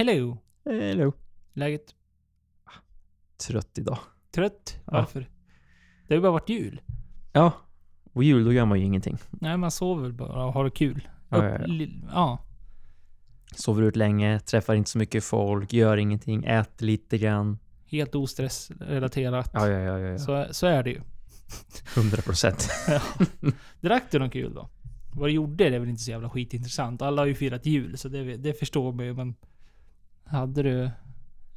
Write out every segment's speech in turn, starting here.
Hello! Hello. Läget? Trött idag. Trött? Ja. Varför? Det har ju bara varit jul. Ja. Och jul, då gör man ju ingenting. Nej, man sover bara och har det kul. Ja, ja, ja. li- ja. Sover ut länge, träffar inte så mycket folk, gör ingenting, äter lite grann. Helt ostressrelaterat. Ja, ja, ja, ja. ja. Så, så är det ju. 100 procent. Drack du något kul då? Vad du gjorde det är väl inte så jävla skitintressant. Alla har ju firat jul, så det, det förstår man ju. Men hade du...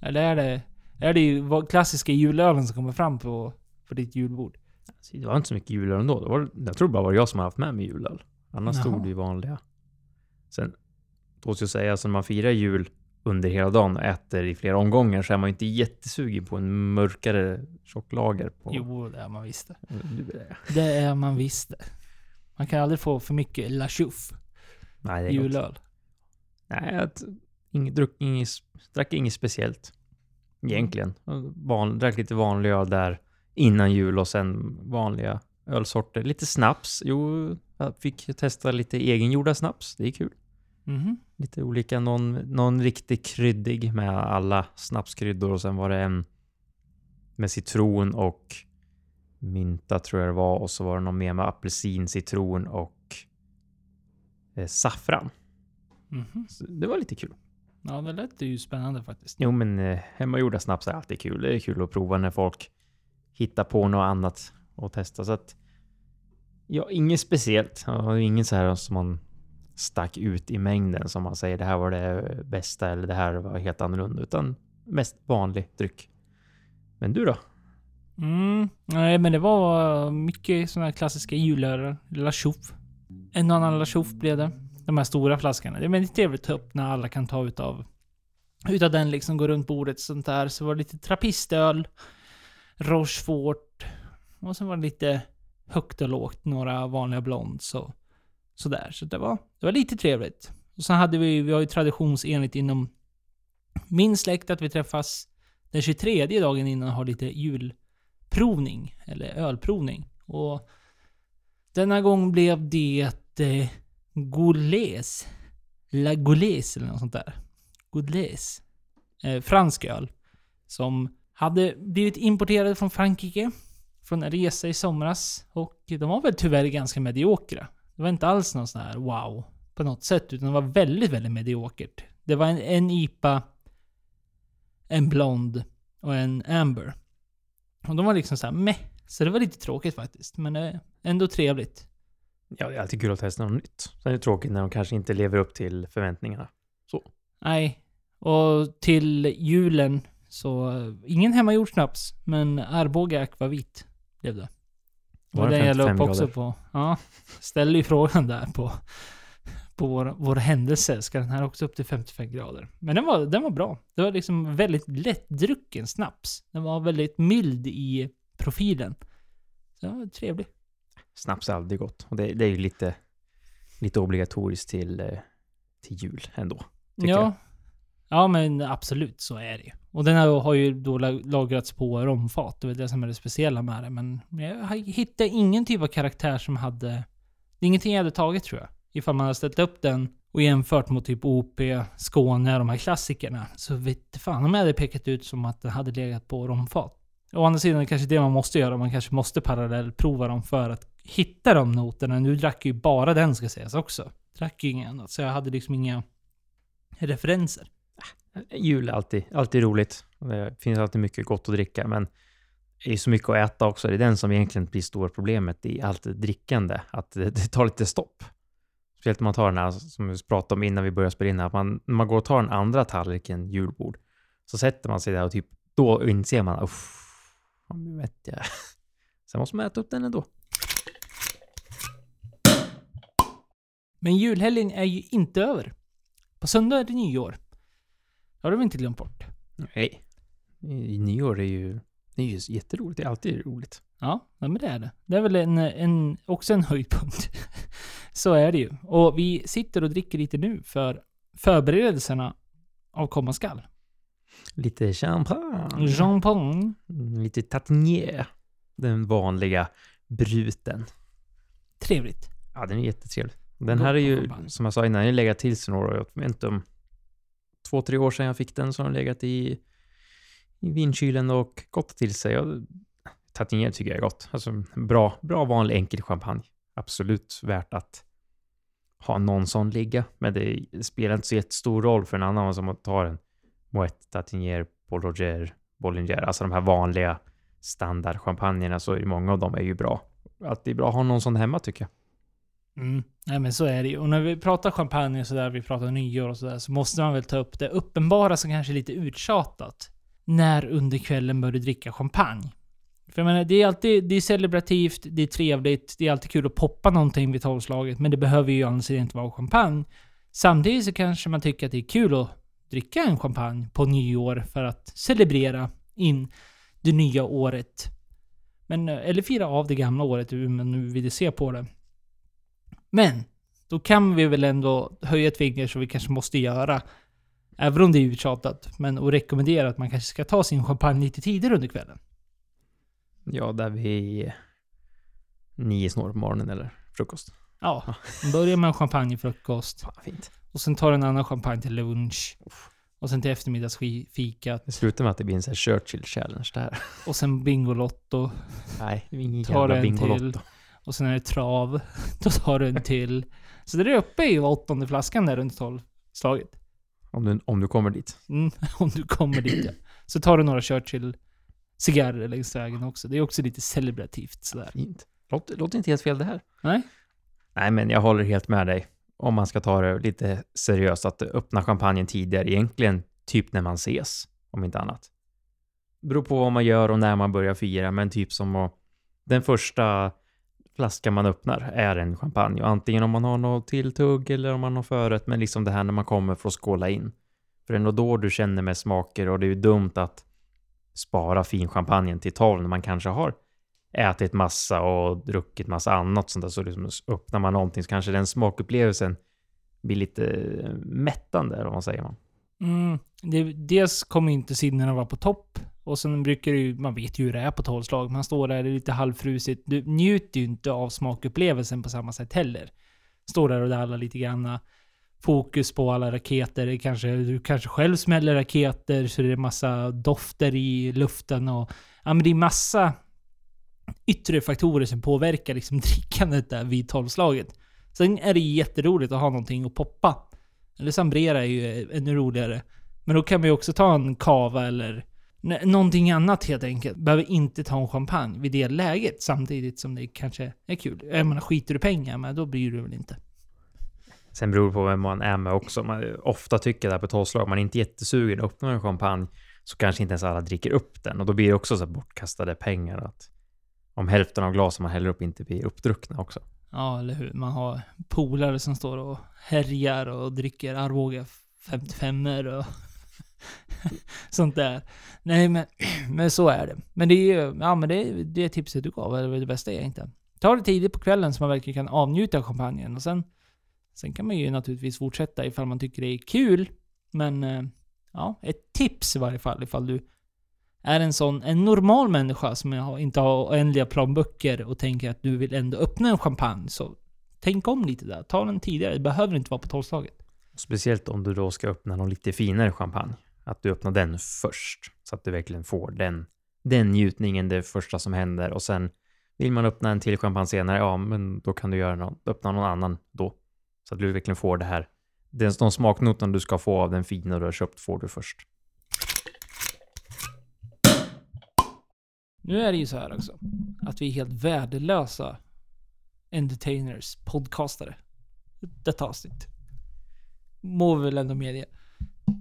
Eller är det... Är det klassiska julölen som kommer fram på, på ditt julbord? Det var inte så mycket julöl ändå. Det var, jag tror bara var jag som hade haft med mig julöl. Annars Jaha. stod det ju vanliga. Sen, då ska jag säga, så när man firar jul under hela dagen och äter i flera omgångar så är man ju inte jättesugen på en mörkare tjocklager. På, Jo, det är man visst det. Det. Är man visst det. Man kan aldrig få för mycket La Chouffe Nej, det är gott. julöl. Nej, jag t- inget, druck, inget, drack inget speciellt. Egentligen. Van, drack lite vanlig öl där innan jul och sen vanliga ölsorter. Lite snaps. Jo, jag fick testa lite egengjorda snaps. Det är kul. Mhm. Lite olika. Någon, någon riktigt kryddig med alla snapskryddor och sen var det en med citron och mynta tror jag det var och så var det någon mer med apelsin, citron och eh, saffran. Så det var lite kul. Ja, det lät ju spännande faktiskt. Jo, men eh, hemmagjorda snaps är alltid kul. Det är kul att prova när folk hittar på något annat och testa. Så att, ja, inget speciellt. Ja, inget så här som man stack ut i mängden som man säger det här var det bästa eller det här var helt annorlunda. Utan mest vanlig dryck. Men du då? Mm. Nej, men det var mycket sådana här klassiska julöler. La Chouffe. En annan La Chouffe blev det. De här stora flaskorna. Det är väldigt trevligt att ta upp när alla kan ta utav utav den liksom, gå runt bordet och sånt där. Så var det lite trappistöl, Rochefort och sen var det lite högt och lågt, några vanliga blonds och sådär. Så det var, det var lite trevligt. Och sen hade vi, vi har ju traditionsenligt inom min släkt att vi träffas den 23 dagen innan och har lite julprovning, eller ölprovning. Och denna gång blev det eh, La Gaules eller något sånt där. Gaules. Eh, fransk öl. Som hade blivit importerad från Frankrike. Från en resa i somras. Och de var väl tyvärr ganska mediokra. Det var inte alls någon sån här wow. På något sätt. Utan det var väldigt, väldigt mediokert. Det var en, en IPA. En blond. Och en amber. Och de var liksom såhär meh. Så det var lite tråkigt faktiskt. Men eh, ändå trevligt. Ja, det är alltid kul att testa något nytt. Sen är det tråkigt när de kanske inte lever upp till förväntningarna. Nej. Och till julen så... Ingen hemmagjord snaps, men Arboga Aquavit blev det. Var Och det jag la 55 upp också grader? på... Ja. Ställde ju frågan där på... På vår, vår händelse. Ska den här också upp till 55 grader? Men den var, den var bra. Det var liksom väldigt lättdrucken snaps. Den var väldigt mild i profilen. Så den var trevlig. Snaps är aldrig gott. Och det, det är ju lite, lite obligatoriskt till, eh, till jul ändå. ja. jag. Ja, men absolut så är det ju. Och den här har ju då la- lagrats på romfat. Det är det som är det speciella med det. Men jag hittade ingen typ av karaktär som hade... Det är ingenting jag hade tagit tror jag. Ifall man hade ställt upp den och jämfört mot typ OP, Skåne, de här klassikerna. Så vet fan om jag hade pekat ut som att den hade legat på romfat. Å andra sidan är det kanske det man måste göra. Man kanske måste parallellprova dem för att hitta de noterna. Nu drack ju bara den ska sägas också. Drack ju inget annat. Så jag hade liksom inga referenser. Ah, jul är alltid, alltid roligt. Det finns alltid mycket gott att dricka, men det är så mycket att äta också. Det är den som egentligen blir stora problemet i allt drickande, att det, det tar lite stopp. Speciellt om man tar den här, som vi pratade om innan vi började spela in, här, att man, när man går och tar den andra tallriken julbord, så sätter man sig där och typ, då inser man, uff, vad nu vet jag. Sen måste man äta upp den ändå. Men julhelgen är ju inte över. På söndag är det nyår. Det har de inte glömt bort. Nej. Nyår är ju, det är ju jätteroligt. Det är alltid roligt. Ja, men det är det. Det är väl en, en, också en höjdpunkt. Så är det ju. Och vi sitter och dricker lite nu för förberedelserna av komma skall. Lite champagne. Champagne. Mm, Lite tatnier. Den vanliga bruten. Trevligt. Ja, den är jättetrevlig. Den här är ju, som jag sa innan, har legat till sig några år. Jag vet inte om två, tre år sedan jag fick den så har den legat i, i vindkylen och gått till sig. Tatinier tycker jag är gott. Alltså bra, bra vanlig enkel champagne. Absolut värt att ha någon sån ligga. Men det spelar inte så jättestor roll för en annan som tar en Moet, Tatinier, Paul Roger, Bollinger. Alltså de här vanliga standardchampagnerna så är det många av dem är ju bra. Alltid bra att ha någon sån hemma tycker jag. Mm. Nej men så är det ju. Och när vi pratar champagne och sådär, vi pratar nyår och sådär, så måste man väl ta upp det uppenbara som kanske är lite uttjatat. När under kvällen bör du dricka champagne? För jag menar, det är alltid det är celebrativt, det är trevligt, det är alltid kul att poppa någonting vid tolvslaget, men det behöver ju annars inte vara champagne. Samtidigt så kanske man tycker att det är kul att dricka en champagne på nyår för att celebrera in det nya året. Men, eller fira av det gamla året, hur man nu vill se på det. Men, då kan vi väl ändå höja ett finger som vi kanske måste göra. Även om det är uttjatat. Men att rekommendera att man kanske ska ta sin champagne lite tidigare under kvällen. Ja, där vi nio snår på morgonen eller frukost. Ja, börja med en champagnefrukost. Fan, fint. Och sen tar en annan champagne till lunch. Och sen till eftermiddagsfikat. Det slutar med att det blir en sån här Churchill challenge där. Och sen Bingolotto. Nej, det är ingen Tar jävla Bingolotto. Och sen är det trav. Då tar du en till. Så det är uppe i åttonde flaskan där runt tolvslaget. Om du, om du kommer dit. Mm, om du kommer dit ja. Så tar du några Churchill cigarrer längs vägen också. Det är också lite celebrativt sådär. Fint. Låter, låter inte helt fel det här. Nej? Nej, men jag håller helt med dig. Om man ska ta det lite seriöst, att öppna champagnen tidigare, egentligen typ när man ses, om inte annat. Beror på vad man gör och när man börjar fira, men typ som att den första flaska man öppnar är en champagne. Och antingen om man har något tilltugg eller om man har förrätt, men liksom det här när man kommer för att skåla in. För det är nog då du känner med smaker och det är ju dumt att spara finchampagnen till 12 när man kanske har ätit massa och druckit massa annat sånt där. Så liksom öppnar man någonting så kanske den smakupplevelsen blir lite eh, mättande, eller vad säger man? Mm, det, dels kommer inte sinnena vara på topp. Och sen brukar det ju, man vet ju hur det är på tolvslag. Man står där, det är lite halvfrusigt. Du njuter ju inte av smakupplevelsen på samma sätt heller. Står där och dallar lite granna. Fokus på alla raketer. Det kanske, du kanske själv smäller raketer så det är massa dofter i luften och... Ja men det är massa yttre faktorer som påverkar liksom drickandet där vid tolvslaget. Sen är det jätteroligt att ha någonting att poppa. Eller sambrera är ju ännu roligare. Men då kan man ju också ta en kava eller någonting annat helt enkelt. Behöver inte ta en champagne vid det läget samtidigt som det kanske är kul. Jag menar, skiter du pengar men då bryr du väl inte. Sen beror det på vem man är med också. Man ofta tycker där på tolvslag, man är inte jättesugen, öppnar en champagne så kanske inte ens alla dricker upp den och då blir det också så här bortkastade pengar att om hälften av glasen man häller upp inte blir uppdruckna också. Ja, eller hur? Man har polare som står och härjar och dricker Arboga 55 och sånt där. Nej, men, men så är det. Men det är ju, ja men det är det tipset du gav, är det bästa egentligen. Ta det tidigt på kvällen så man verkligen kan avnjuta champagnen och sen, sen kan man ju naturligtvis fortsätta ifall man tycker det är kul. Men, eh, ja, ett tips i varje fall ifall du är en sån, en normal människa som inte har oändliga plånböcker och tänker att du vill ändå öppna en champagne, så tänk om lite där. Ta den tidigare. Det behöver inte vara på tolvslaget. Speciellt om du då ska öppna någon lite finare champagne. Att du öppnar den först. Så att du verkligen får den, den njutningen, det första som händer. Och sen vill man öppna en till champagne senare, ja men då kan du göra någon, öppna någon annan då. Så att du verkligen får det här. Den, de smaknotan du ska få av den fina du har köpt får du först. Nu är det ju så här också. Att vi är helt värdelösa entertainers, podcastare. Detta avsnitt. Må vi väl ändå medge.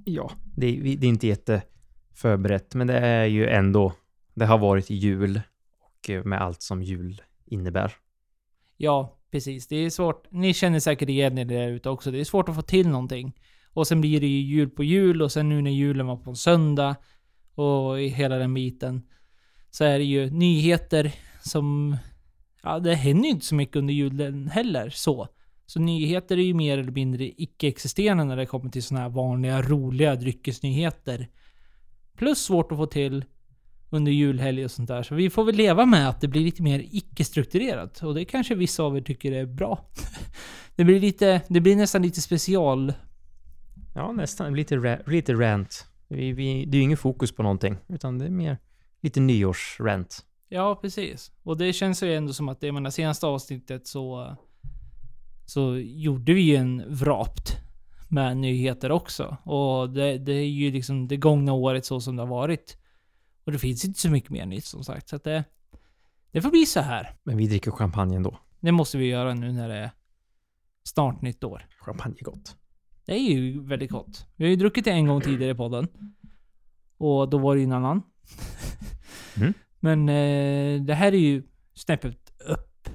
Ja, det är, det är inte jätteförberett, men det är ju ändå, det har varit jul och eh, med allt som jul innebär. Ja, precis. Det är svårt. Ni känner säkert igen er där ute också. Det är svårt att få till någonting. Och sen blir det ju jul på jul och sen nu när julen var på en söndag och i hela den biten så är det ju nyheter som... Ja, det händer ju inte så mycket under julen heller så. Så nyheter är ju mer eller mindre icke-existerande när det kommer till såna här vanliga roliga dryckesnyheter. Plus svårt att få till under julhelg och sånt där. Så vi får väl leva med att det blir lite mer icke-strukturerat. Och det kanske vissa av er tycker är bra. det blir lite, det blir nästan lite special Ja, nästan. Lite, ra- lite rant. Vi, vi, det är ju ingen fokus på någonting, utan det är mer lite nyårsrant. Ja, precis. Och det känns ju ändå som att det, jag menar, senaste avsnittet så... Så gjorde vi ju en vrapt med nyheter också. Och det, det är ju liksom det gångna året så som det har varit. Och det finns inte så mycket mer nytt som sagt. Så att det... Det får bli så här. Men vi dricker champagne ändå. Det måste vi göra nu när det är snart nytt år. Champagne är gott. Det är ju väldigt gott. Vi har ju druckit det en gång tidigare i podden. Och då var det ju en annan. Mm. Men eh, det här är ju snäppet upp.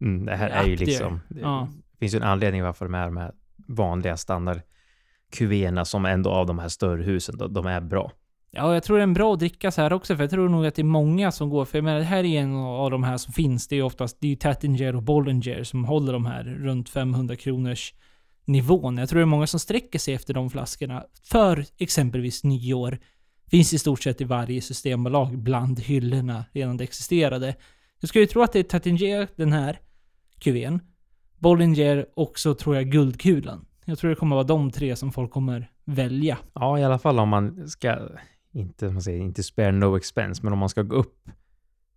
Mm, det här är ju liksom... Det Ja. Det finns ju en anledning varför de är de här vanliga standard kuvéerna som ändå av de här större husen, de, de är bra. Ja, jag tror det är en bra att dricka så här också, för jag tror nog att det är många som går, för jag menar, det här är en av de här som finns. Det är ju oftast, det är ju Tattinger och Bollinger som håller de här runt 500 kronors nivån. Jag tror det är många som sträcker sig efter de flaskorna för exempelvis nyår. Finns i stort sett i varje systembolag bland hyllorna redan det existerade. Jag skulle ju tro att det är Tattinger, den här kuvén. Bollinger och så tror jag Guldkulan. Jag tror det kommer vara de tre som folk kommer välja. Ja, i alla fall om man ska, inte, man säger, inte spare no expense, men om man ska gå upp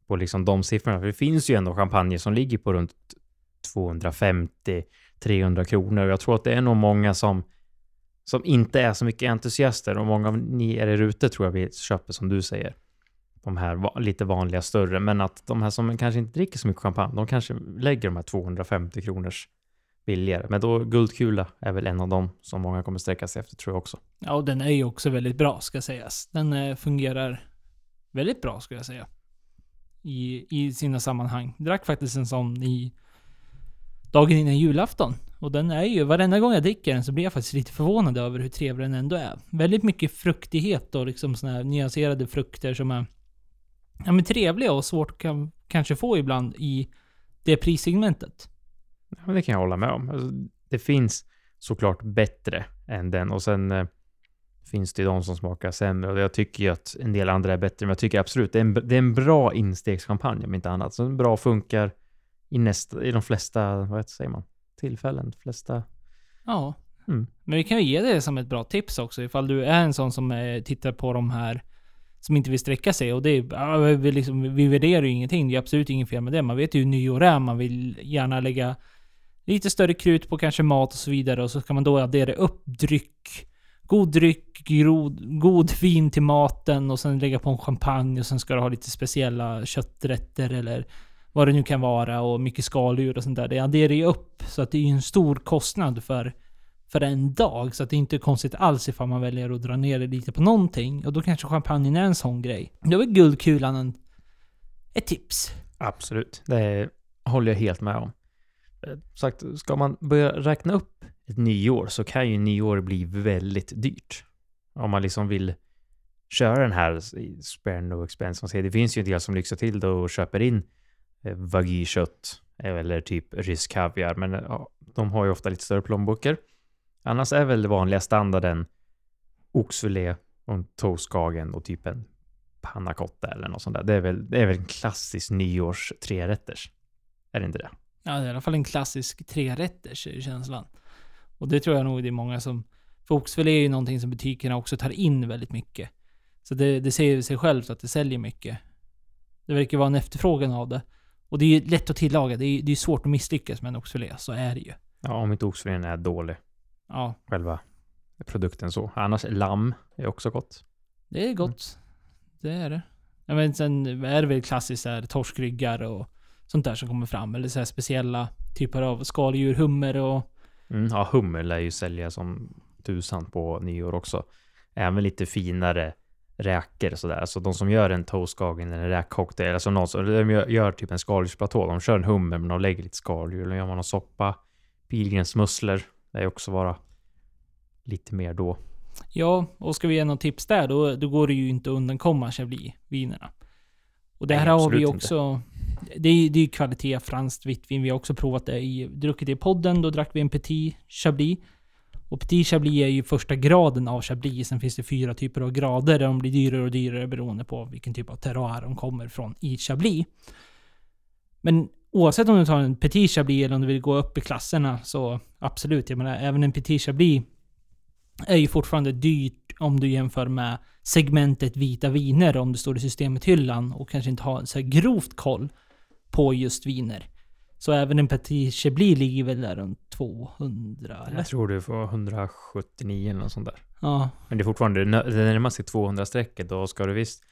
på liksom de siffrorna. För det finns ju ändå champagne som ligger på runt 250-300 kronor. Och jag tror att det är nog många som, som inte är så mycket entusiaster. Och många av ni är där ute tror jag vi köper som du säger. De här lite vanliga större. Men att de här som kanske inte dricker så mycket champagne, de kanske lägger de här 250 kronors billigare. Men då guldkula är väl en av dem som många kommer sträcka sig efter tror jag också. Ja, och den är ju också väldigt bra ska sägas. Den eh, fungerar väldigt bra skulle jag säga. I, I sina sammanhang. Drack faktiskt en sån i dagen innan julafton. Och den är ju, varenda gång jag dricker den så blir jag faktiskt lite förvånad över hur trevlig den ändå är. Väldigt mycket fruktighet och liksom såna här nyanserade frukter som är ja, men trevliga och svårt att kan, kanske få ibland i det prissegmentet. Ja, men det kan jag hålla med om. Alltså, det finns såklart bättre än den och sen eh, finns det de som smakar sämre och jag tycker ju att en del andra är bättre, men jag tycker absolut det är en, det är en bra instegschampagne om inte annat. Så den bra funkar i, nästa, i de flesta, vad säger man, tillfällen, flesta. Ja. Mm. Men vi kan ju ge det som ett bra tips också ifall du är en sån som eh, tittar på de här som inte vill sträcka sig. Och det är, vi, liksom, vi värderar ju ingenting. Det är absolut inget fel med det. Man vet ju hur nyår är. Man vill gärna lägga lite större krut på kanske mat och så vidare. Och så kan man då addera upp dryck. God dryck, grod, god vin till maten och sen lägga på en champagne och sen ska du ha lite speciella kötträtter eller vad det nu kan vara och mycket skaldjur och sånt där. Det adderar ju upp så att det är ju en stor kostnad för för en dag. Så att det inte konstigt alls ifall man väljer att dra ner det lite på någonting. Och då kanske champagnen är en sån grej. Då är guldkulan en, ett tips. Absolut, det håller jag helt med om. Eh, sagt, ska man börja räkna upp ett nyår så kan ju nyår bli väldigt dyrt. Om man liksom vill köra den här i spare no expense. Man säger, det finns ju en del som lyxar till det och köper in eh, eh eller typ rysk kaviar, men ja, de har ju ofta lite större plånböcker. Annars är väl det vanliga standarden oxfilé och en toastkagen och typ en panna cotta eller något sånt där. Det är väl, det är väl en klassisk nyårs trerätters. Är det inte det? Ja, det är i alla fall en klassisk trerätters är känslan. Och det tror jag nog det är många som... För oxfilé är ju någonting som butikerna också tar in väldigt mycket. Så det, det säger sig självt att det säljer mycket. Det verkar vara en efterfrågan av det. Och det är ju lätt att tillaga. Det är ju det är svårt att misslyckas med en oxfilé. Så är det ju. Ja, om inte oxfilén är dålig. Ja, Själva produkten så. Annars lamm är också gott. Det är gott. Det är det. Jag vet, sen är det väl klassiskt här torskryggar och sånt där som kommer fram. Eller så här speciella typer av skaldjur, hummer och... Mm, ja, hummer lär ju sälja som tusan på nyår också. Även lite finare räkor och sådär. Alltså de som gör en toastkagen eller en räkcocktail, alltså någon som de gör, gör typ en skaldjursplatå. De kör en hummer men de lägger lite skaldjur. Eller gör man någon soppa. Pilgrimsmusslor. Det är också vara lite mer då. Ja, och ska vi ge något tips där, då, då går det ju inte att undankomma Chablis-vinerna. Och det Nej, har vi inte. också... Det är det är ju kvalitet franskt vitt vin. Vi har också provat det i... Druckit det i podden. Då drack vi en Petit Chablis. Och Petit Chablis är ju första graden av Chablis. Sen finns det fyra typer av grader där de blir dyrare och dyrare beroende på vilken typ av terroir de kommer från i Chablis. Men oavsett om du tar en Petit Chablis eller om du vill gå upp i klasserna så absolut. Jag menar, även en Petit Chablis är ju fortfarande dyrt om du jämför med segmentet vita viner om du står i systemet-hyllan och kanske inte har så grovt koll på just viner. Så även en Petit Chablis ligger väl där runt 200 eller? Jag tror du får 179 eller något sånt där. Ja. Men det är fortfarande det närmar sig 200-strecket. Då ska du visst...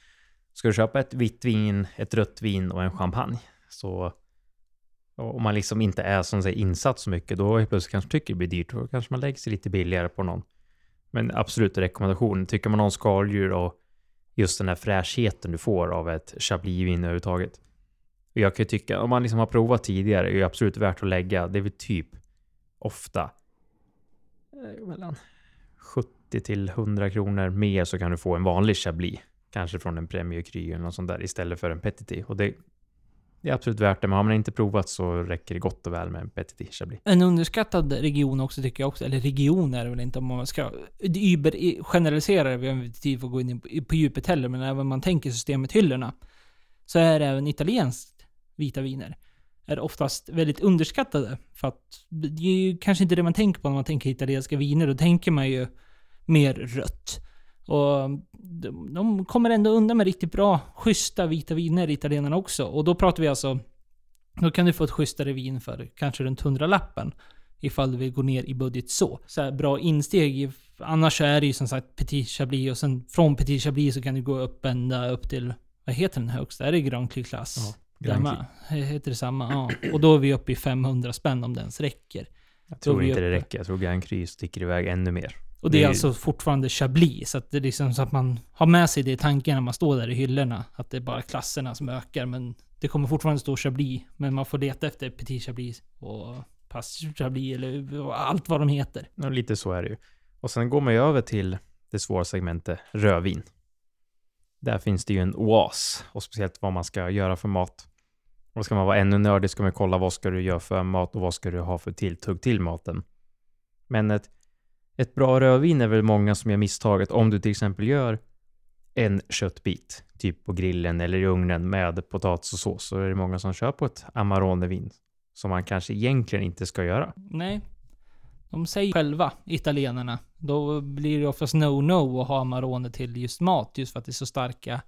Ska du köpa ett vitt vin, ett rött vin och en champagne så... Om man liksom inte är som säger insatt så mycket, då helt plötsligt kanske tycker det blir dyrt. Då kanske man lägger sig lite billigare på någon. Men absolut rekommendation. Tycker man om skaldjur och just den här fräschheten du får av ett chablisvin överhuvudtaget. Jag kan ju tycka, om man liksom har provat tidigare, är det absolut värt att lägga. Det är väl typ ofta eh, mellan 70 till 100 kronor mer så kan du få en vanlig chablis. Kanske från en Premier Cru eller något sånt där istället för en Petit. Och det, det är absolut värt det, men har man inte provat så räcker det gott och väl med en Petit Chablis. En underskattad region också tycker jag också, eller region är det väl inte om man ska Uber generalisera vi har inte tid för att gå in på djupet heller, men även om man tänker systemet hyllorna så är det även italienskt vita viner är oftast väldigt underskattade. För att det är ju kanske inte det man tänker på när man tänker italienska viner. Då tänker man ju mer rött. Och de, de kommer ändå undan med riktigt bra, schyssta vita viner, italienarna också. Och då pratar vi alltså... Då kan du få ett schysstare vin för kanske runt 100-lappen. Ifall du vill gå ner i budget så. Så bra insteg. Annars är det ju som sagt Petit Chablis och sen från Petit Chablis så kan du gå upp ända upp till... Vad heter den högsta? Är det Grand Cru klass? Ja. Där med. Heter det samma? Ja. Och då är vi uppe i 500 spänn om det ens räcker. Jag tror inte det räcker. Jag tror Grand Cru sticker iväg ännu mer. Och det är, är alltså fortfarande Chablis. Så att det är liksom så att man har med sig det i tanken när man står där i hyllorna. Att det är bara klasserna som ökar. Men det kommer fortfarande stå Chablis. Men man får leta efter Petit Chablis och Pass Chablis eller allt vad de heter. Ja, lite så är det ju. Och sen går man ju över till det svåra segmentet rödvin. Där finns det ju en oas och speciellt vad man ska göra för mat. Och ska man vara ännu nördig ska man kolla vad ska du göra för mat och vad ska du ha för tilltugg till maten. Men ett, ett bra rödvin är väl många som gör misstaget om du till exempel gör en köttbit, typ på grillen eller i ugnen med potatis och sås, så är det många som kör på ett Amarone-vin som man kanske egentligen inte ska göra. Nej. De säger själva, italienarna, då blir det oftast no-no att ha Amarone till just mat, just för att det är så starka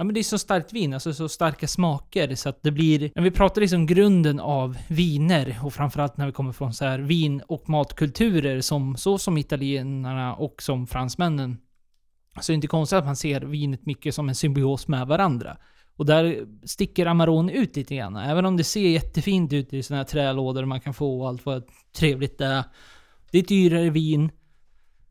Ja men det är så starkt vin, alltså så starka smaker så att det blir... När vi pratar liksom grunden av viner och framförallt när vi kommer från så här vin och matkulturer som så som italienarna och som fransmännen. Så är det inte konstigt att man ser vinet mycket som en symbios med varandra. Och där sticker Amarone ut lite grann. Även om det ser jättefint ut i såna här trälådor man kan få och allt vad trevligt det är. Det är dyrare vin.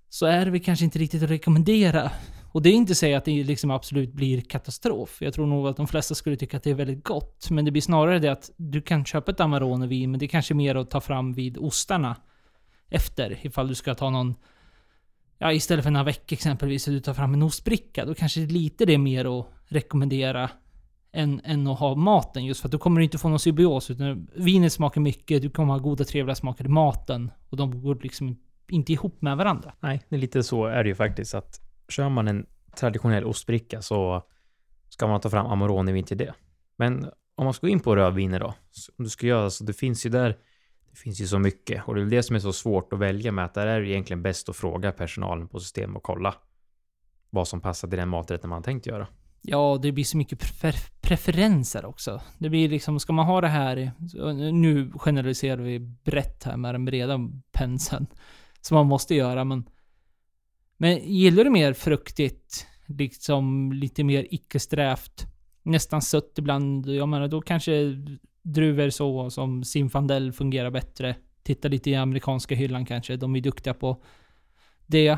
Så är det väl kanske inte riktigt att rekommendera och det är inte att säga att det liksom absolut blir katastrof. Jag tror nog att de flesta skulle tycka att det är väldigt gott. Men det blir snarare det att du kan köpa ett Amarone-vin, men det är kanske mer att ta fram vid ostarna efter. Ifall du ska ta någon... Ja, istället för en avec exempelvis, så du tar fram en ostbricka. Då kanske det är lite det mer att rekommendera än, än att ha maten. Just för att då kommer du inte få någon symbios. Utan vinet smakar mycket, du kommer ha goda trevliga smaker i maten. Och de går liksom inte ihop med varandra. Nej, det är lite så är det ju faktiskt. att kör man en traditionell ostbricka så ska man ta fram Amarone-vin till det. Men om man ska gå in på rödviner då, om du ska göra så, det finns ju där, det finns ju så mycket och det är det som är så svårt att välja med att där är det egentligen bäst att fråga personalen på system och kolla vad som passar till den maträtten man tänkt göra. Ja, det blir så mycket prefer preferenser också. Det blir liksom, ska man ha det här, nu generaliserar vi brett här med den breda penseln, som man måste göra, men men gillar du mer fruktigt, liksom lite mer icke-strävt, nästan sött ibland, jag menar då kanske druvor så som Zinfandel fungerar bättre. Titta lite i amerikanska hyllan kanske, de är duktiga på det.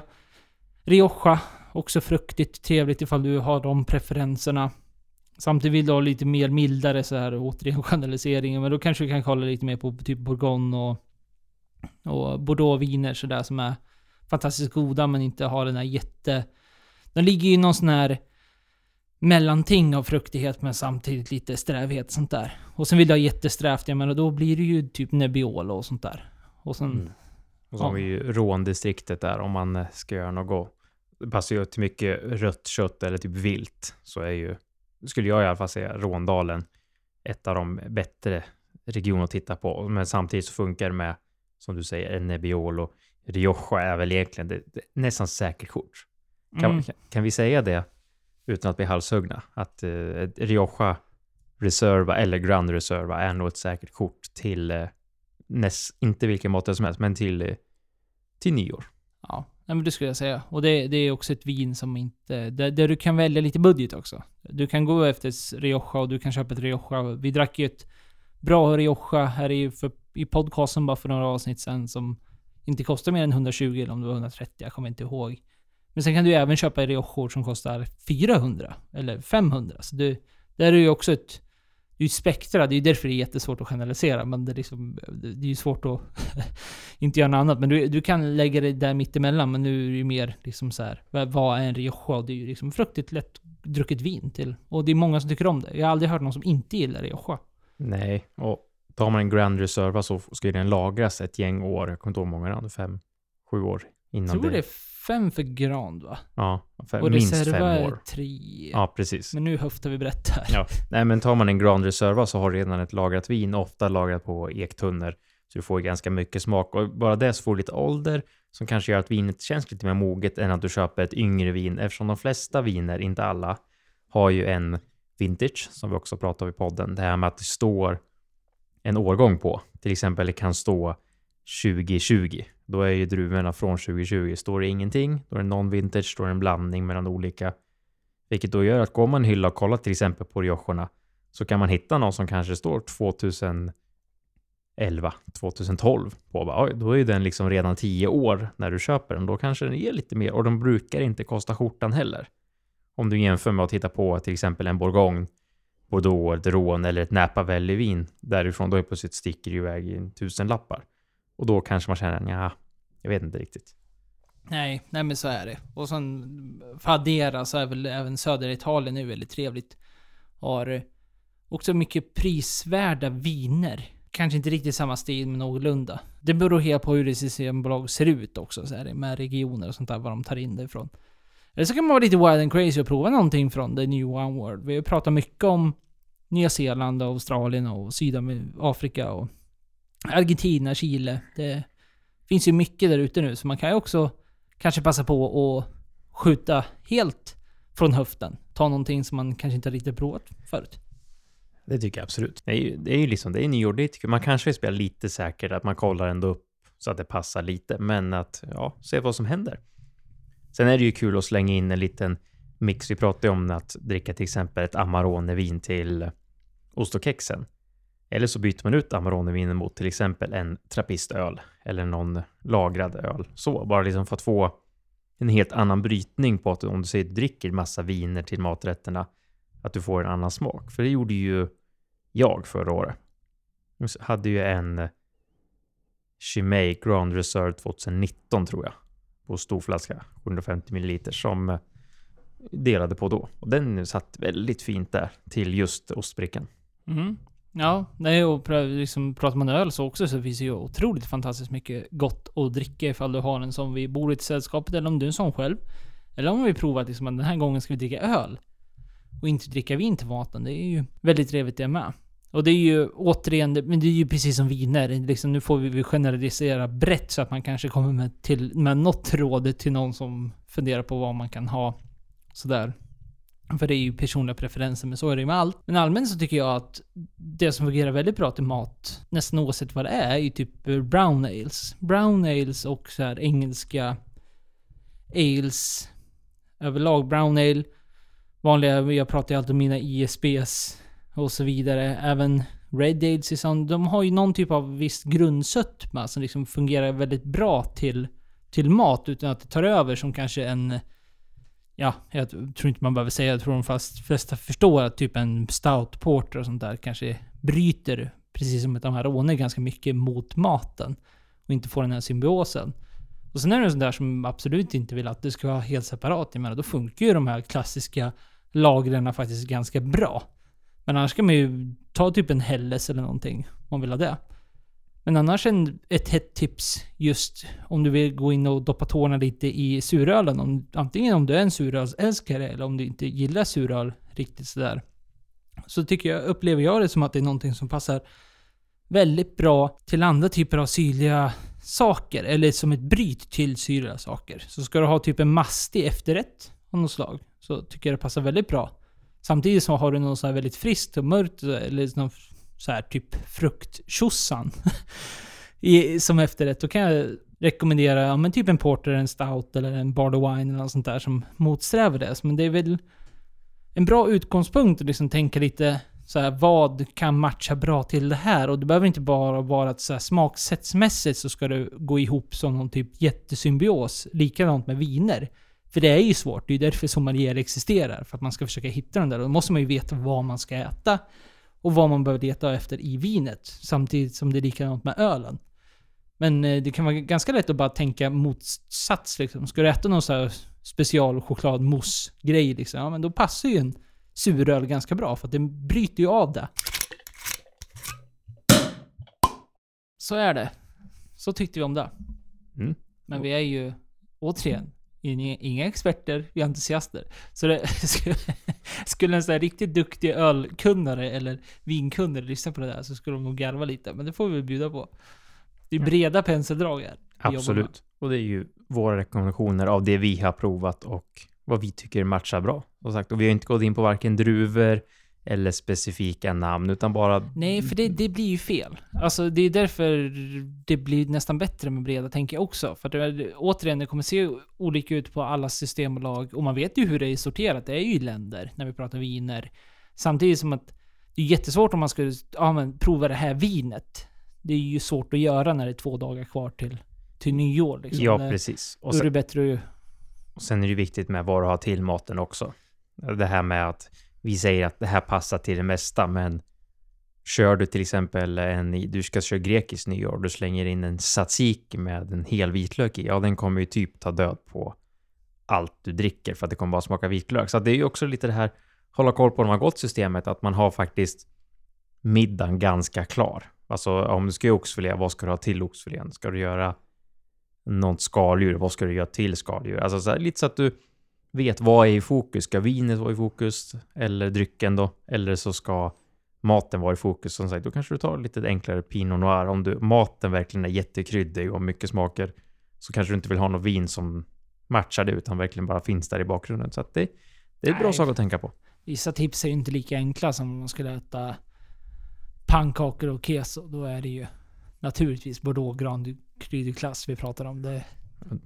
Rioja, också fruktigt, trevligt ifall du har de preferenserna. Samtidigt vill du ha lite mer mildare så här återigen generaliseringen, men då kanske du kan kolla lite mer på typ Bourgogne och, och Bordeauxviner sådär som är fantastiskt goda men inte har den här jätte... De ligger ju i någon sån här mellanting av fruktighet men samtidigt lite strävhet sånt där. Och sen vill du ha jättesträvt, jag menar då blir det ju typ Nebbiolo och sånt där. Och sen... Mm. Och så har vi ju råndistriktet där om man ska göra något. Det passar ju till mycket rött kött eller typ vilt. Så är ju, skulle jag i alla fall säga, Råndalen ett av de bättre regioner att titta på. Men samtidigt så funkar det med, som du säger, Nebbiolo Rioja är väl egentligen det, det, nästan säkert kort. Kan, Mm. kan, vi säga det utan att bli halshuggna? Att eh, Rioja Reserva eller Grand Reserva är nog ett säkert kort till eh, näst, inte vilken mått som helst, men till, eh, till nyår. Ja, nej, men det skulle jag säga. Och det, det är också ett vin som inte... Där, där du kan välja lite budget också. Du kan gå efter Rioja och du kan köpa ett Rioja. Vi drack ju ett bra Rioja här i, för, i podcasten bara för några avsnitt sedan som inte kostar mer än 120 eller om det var 130, jag kommer inte ihåg. Men sen kan du även köpa Riojor som kostar 400 eller 500. Så du, där är det ju också ett... Det är ju spektra, det är ju därför det är jättesvårt att generalisera. Men det är, liksom, det är ju svårt att inte göra något annat. Men du, du kan lägga det där mittemellan. Men nu är det ju mer liksom så här. vad- Vad är en Rioja? Det är ju liksom fruktigt lätt drucket vin till. Och det är många som tycker om det. Jag har aldrig hört någon som inte gillar Rioja. Nej, och tar man en Grand Reserva så ska ju den lagras ett gäng år. Jag kommer inte ihåg många det är, fem, sju år innan Jag tror det. det är fem för Grand va? Ja, fem, Och minst Reserva fem är år. tre. Ja, precis. Men nu höftar vi brett här. Ja. Nej, men tar man en Grand Reserva så har du redan ett lagrat vin, ofta lagrat på ektunnor. Så du får ju ganska mycket smak och bara det så får du lite ålder som kanske gör att vinet känns lite mer moget än att du köper ett yngre vin eftersom de flesta viner, inte alla, har ju en vintage som vi också pratade om i podden. Det här med att det står en årgång på. Till exempel det kan stå 2020. Då är ju druvorna från 2020. Står det ingenting, då är det non-vintage, står det en blandning mellan olika. Vilket då gör att går man hylla och kollar till exempel på Riojorna så kan man hitta någon som kanske står 2011, 2012 på. Bara, Oj, då är ju den liksom redan 10 år när du köper den. Då kanske den är lite mer och de brukar inte kosta skjortan heller. Om du jämför med att titta på till exempel en Bourgogne, Bordeaux, ett rån eller ett Napa Valley-vin därifrån. Då är plötsligt sticker det iväg i en tusen lappar. Och då kanske man känner, ja, jag vet inte riktigt. Nej, nej men så är det. Och sen för att addera så är väl även södra Italien nu väldigt trevligt. Har också mycket prisvärda viner. Kanske inte riktigt samma stil men någorlunda. Det beror helt på hur det systembolag ser ut också så är det med regioner och sånt där, vad de tar in det ifrån. Eller så kan man vara lite wild and crazy och prova någonting från the new one world. Vi har pratat mycket om Nya Zeeland och Australien och Sydafrika och Argentina, Chile. Det finns ju mycket där ute nu så man kan ju också kanske passa på att skjuta helt från höften. Ta någonting som man kanske inte riktigt provat förut. Det tycker jag absolut. Det är ju, det är ju liksom, det är nyår, det tycker jag. Man kanske vill spela lite säkert, att man kollar ändå upp så att det passar lite, men att, ja, se vad som händer. Sen är det ju kul att slänga in en liten mix. Vi pratade ju om att dricka till exempel ett Amarone-vin till ost och kexen. Eller så byter man ut Amarone-vinen mot till exempel en trappistöl eller någon lagrad öl. Så, bara liksom för att få en helt annan brytning på att om du säger dricker massa viner till maträtterna, att du får en annan smak. För det gjorde ju jag förra året. Jag hade ju en Chimay Grand Reserve 2019 tror jag och stor flaska, 750 ml som eh, delade på då. Och den satt väldigt fint där till just ostbrickan. Mm. Ja, nej, och pr- liksom, pratar man öl så också så finns det ju otroligt fantastiskt mycket gott att dricka ifall du har en som vi bor i ett sällskapet eller om du är en sån själv. Eller om vi provat liksom att den här gången ska vi dricka öl. Och inte dricka vin till maten. Det är ju väldigt trevligt det med. Och det är ju återigen, men det är ju precis som viner. Liksom, nu får vi generalisera brett så att man kanske kommer med, till, med något råd till någon som funderar på vad man kan ha. Sådär. För det är ju personliga preferenser, men så är det ju med allt. Men allmänt så tycker jag att det som fungerar väldigt bra till mat, nästan oavsett vad det är, är ju typ brown ales. Brown ales och så här engelska ales överlag. Brown ale, vanliga, jag pratar ju alltid om mina ISBs och så vidare. Även red ales, i sån- de har ju någon typ av viss grundsötma som liksom fungerar väldigt bra till, till mat utan att det tar över som kanske en Ja, jag tror inte man behöver säga, jag tror de fast, flesta förstår att typ en stout porter och sånt där kanske bryter, precis som ett Amarone, ganska mycket mot maten. Och inte får den här symbiosen. Och sen är det en sån där som absolut inte vill att det ska vara helt separat. Jag menar, då funkar ju de här klassiska lagren faktiskt ganska bra. Men annars kan man ju ta typ en Helles eller någonting, om man vill ha det. Men annars en, ett hett tips just om du vill gå in och doppa tårna lite i surölen. Om, antingen om du är en surölsälskare eller om du inte gillar suröl riktigt sådär. Så tycker jag, upplever jag det som att det är någonting som passar väldigt bra till andra typer av syrliga saker, eller som ett bryt till syrliga saker. Så ska du ha typ en mastig efterrätt av något slag, så tycker jag det passar väldigt bra. Samtidigt så har du något så här väldigt friskt och mörkt, eller någon så här typ frukttjosan som efterrätt. Då kan jag rekommendera ja, men typ en porter, en stout eller en barley wine eller något sånt där som motsträvar det. Men det är väl en bra utgångspunkt att liksom tänka lite så här, vad kan matcha bra till det här? Och det behöver inte bara vara att så här, smaksättsmässigt så ska det gå ihop som någon typ jättesymbios. Likadant med viner. För det är ju svårt. Det är ju därför sommelier existerar. För att man ska försöka hitta den där. Och då måste man ju veta vad man ska äta. Och vad man behöver leta efter i vinet. Samtidigt som det är likadant med ölen. Men eh, det kan vara ganska lätt att bara tänka motsats liksom. Ska du äta någon så här special chokladmousse-grej liksom, ja men då passar ju en suröl ganska bra för att den bryter ju av det. Så är det. Så tyckte vi om det. Mm. Men vi är ju, återigen, inga, inga experter, vi är entusiaster. Så det skulle, skulle en sån här riktigt duktig ölkunnare eller vinkunnare lyssna på det där så skulle de nog garva lite. Men det får vi väl bjuda på. Det är breda penseldrag här. Absolut. Och det är ju våra rekommendationer av det vi har provat och vad vi tycker matchar bra. Som sagt, och vi har inte gått in på varken druvor eller specifika namn, utan bara... Nej, för det, det blir ju fel. Alltså det är därför det blir nästan bättre med breda, tänker jag också. För att det, är- återigen, det kommer se olika ut på alla systembolag. Och man vet ju hur det är sorterat. Det är ju länder, när vi pratar viner. Samtidigt som att det är jättesvårt om man skulle ja, men, prova det här vinet. Det är ju svårt att göra när det är två dagar kvar till, till nyår. Liksom. ja, precis. Och Då är sen, det bättre att... och sen är det viktigt med vad du har till maten också. Det här med att vi säger att det här passar till det mesta, men kör du till exempel en, du ska köra grekisk nyår, du slänger in en tzatziki med en hel vitlök i, ja den kommer ju typ ta död på allt du dricker för att det kommer bara smaka vitlök. Så det är ju också lite det här, hålla koll på när man har gått systemet, att man har faktiskt middagen ganska klar. Alltså om du ska göra oxfilé, vad ska du ha till oxfilén? Ska du göra något skaldjur? Vad ska du göra till skaldjur? Alltså så här, lite så att du vet vad är i fokus. Ska vinet vara i fokus? Eller drycken då? Eller så ska maten vara i fokus. Som sagt, då kanske du tar lite enklare Pinot Noir. Om du, maten verkligen är jättekryddig och mycket smaker så kanske du inte vill ha något vin som matchar det utan verkligen bara finns där i bakgrunden. Så att det, det är en bra sak att tänka på. Vissa tips är ju inte lika enkla som om man skulle äta pannkakor och keso. Då är det ju naturligtvis Bordeaux Grand klass vi pratar om. Det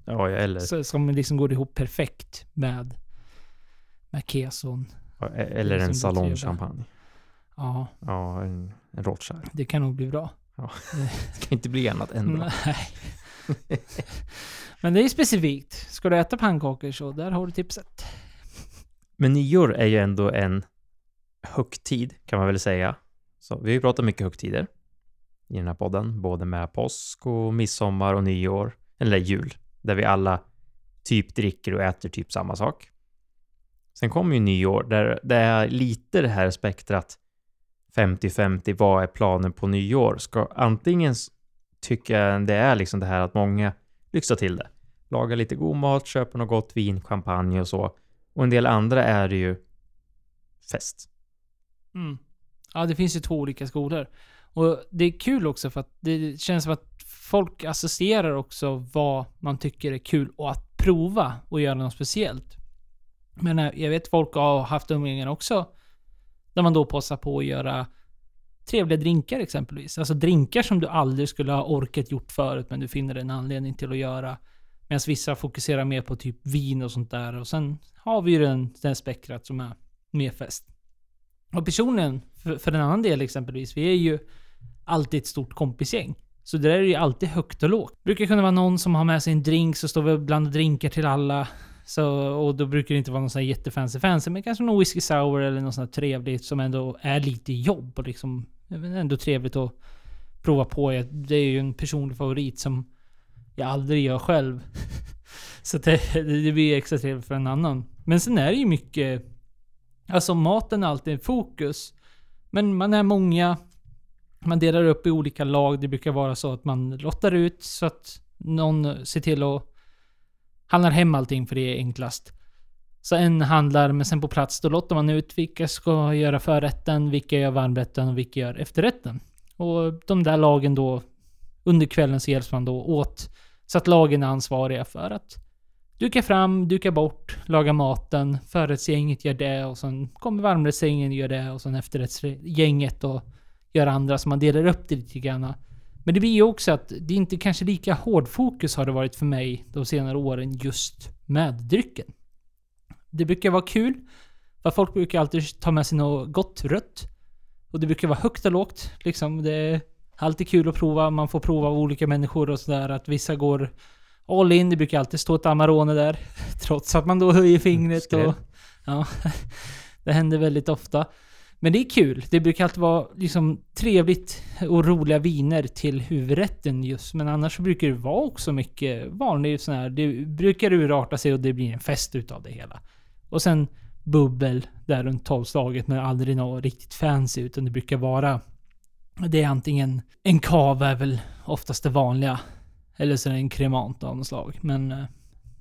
Ja, eller, så, som liksom går ihop perfekt med, med keson. eller det en som du trevligt. salongchampagne. Ja, Ja, en, en Rothschild. det kan nog bli bra. Det kan inte bli annat än bra. Nej. Men det är specifikt. Ska du äta pannkakor så där har du tipset. Men nyår är ju ändå en högtid, kan man väl säga. Så vi har ju pratat mycket högtider i den här podden, både med påsk och midsommar och nyår, eller jul, där vi alla typ dricker och äter typ samma sak. Sen kommer ju nyår, där det är lite det här spektrat 50-50, vad är planen på nyår? Ska antingen tycka det är liksom det här att många lyxar till det. Lagar lite god mat, köper något gott vin, champagne och så. Och en del andra är det ju fest. Mm. Ja, det finns ju två olika skolor. Och det är kul också för att det känns som att folk associerar också vad man tycker är kul och att prova och göra något speciellt. Men eh, jag vet folk har haft umgängen också. Där man då passar på att göra trevliga drinkar exempelvis. Alltså drinkar som du aldrig skulle ha orkat gjort förut men du finner en anledning till att göra. Medan vissa fokuserar mer på typ vin och sånt där. Och sen har vi ju den, den spektrat som är mer fest. Och personligen, för, för en annan del exempelvis, vi är ju alltid ett stort kompisgäng. Så där är det ju alltid högt och lågt. brukar kunna vara någon som har med sig en drink, så står vi och blandar drinkar till alla. Så, och då brukar det inte vara någon sån här jättefancy fancy, men kanske någon whisky sour eller något sånt här trevligt som ändå är lite jobb och liksom ändå trevligt att prova på. Det är ju en personlig favorit som jag aldrig gör själv. Så det, det blir extra trevligt för en annan. Men sen är det ju mycket... Alltså maten är alltid i fokus. Men man är många. Man delar upp i olika lag. Det brukar vara så att man lottar ut så att någon ser till att handlar hem allting för det är enklast. Så en handlar, men sen på plats då lottar man ut vilka ska göra förrätten, vilka gör varmrätten och vilka gör efterrätten. Och de där lagen då under kvällen så hjälps man då åt så att lagen är ansvariga för att duka fram, duka bort, laga maten. Förrättsgänget gör det och sen kommer varmrättsgänget och gör det och sen efterrättsgänget och gör andra så man delar upp det lite grann. Men det blir ju också att det inte kanske lika hård fokus har det varit för mig de senare åren just med drycken. Det brukar vara kul. För folk brukar alltid ta med sig något gott rött. Och det brukar vara högt och lågt. Liksom, det är alltid kul att prova. Man får prova av olika människor och sådär. Att vissa går all in. Det brukar alltid stå ett Amarone där. Trots att man då höjer fingret och... Ja, det händer väldigt ofta. Men det är kul. Det brukar alltid vara liksom trevligt och roliga viner till huvudrätten just. Men annars så brukar det vara också mycket vanlig sån här. Det brukar urarta sig och det blir en fest utav det hela. Och sen bubbel där runt tolvslaget men aldrig något riktigt fancy utan det brukar vara det är antingen en kava är väl oftast det vanliga. Eller så är det en kremant av något slag. Men eh,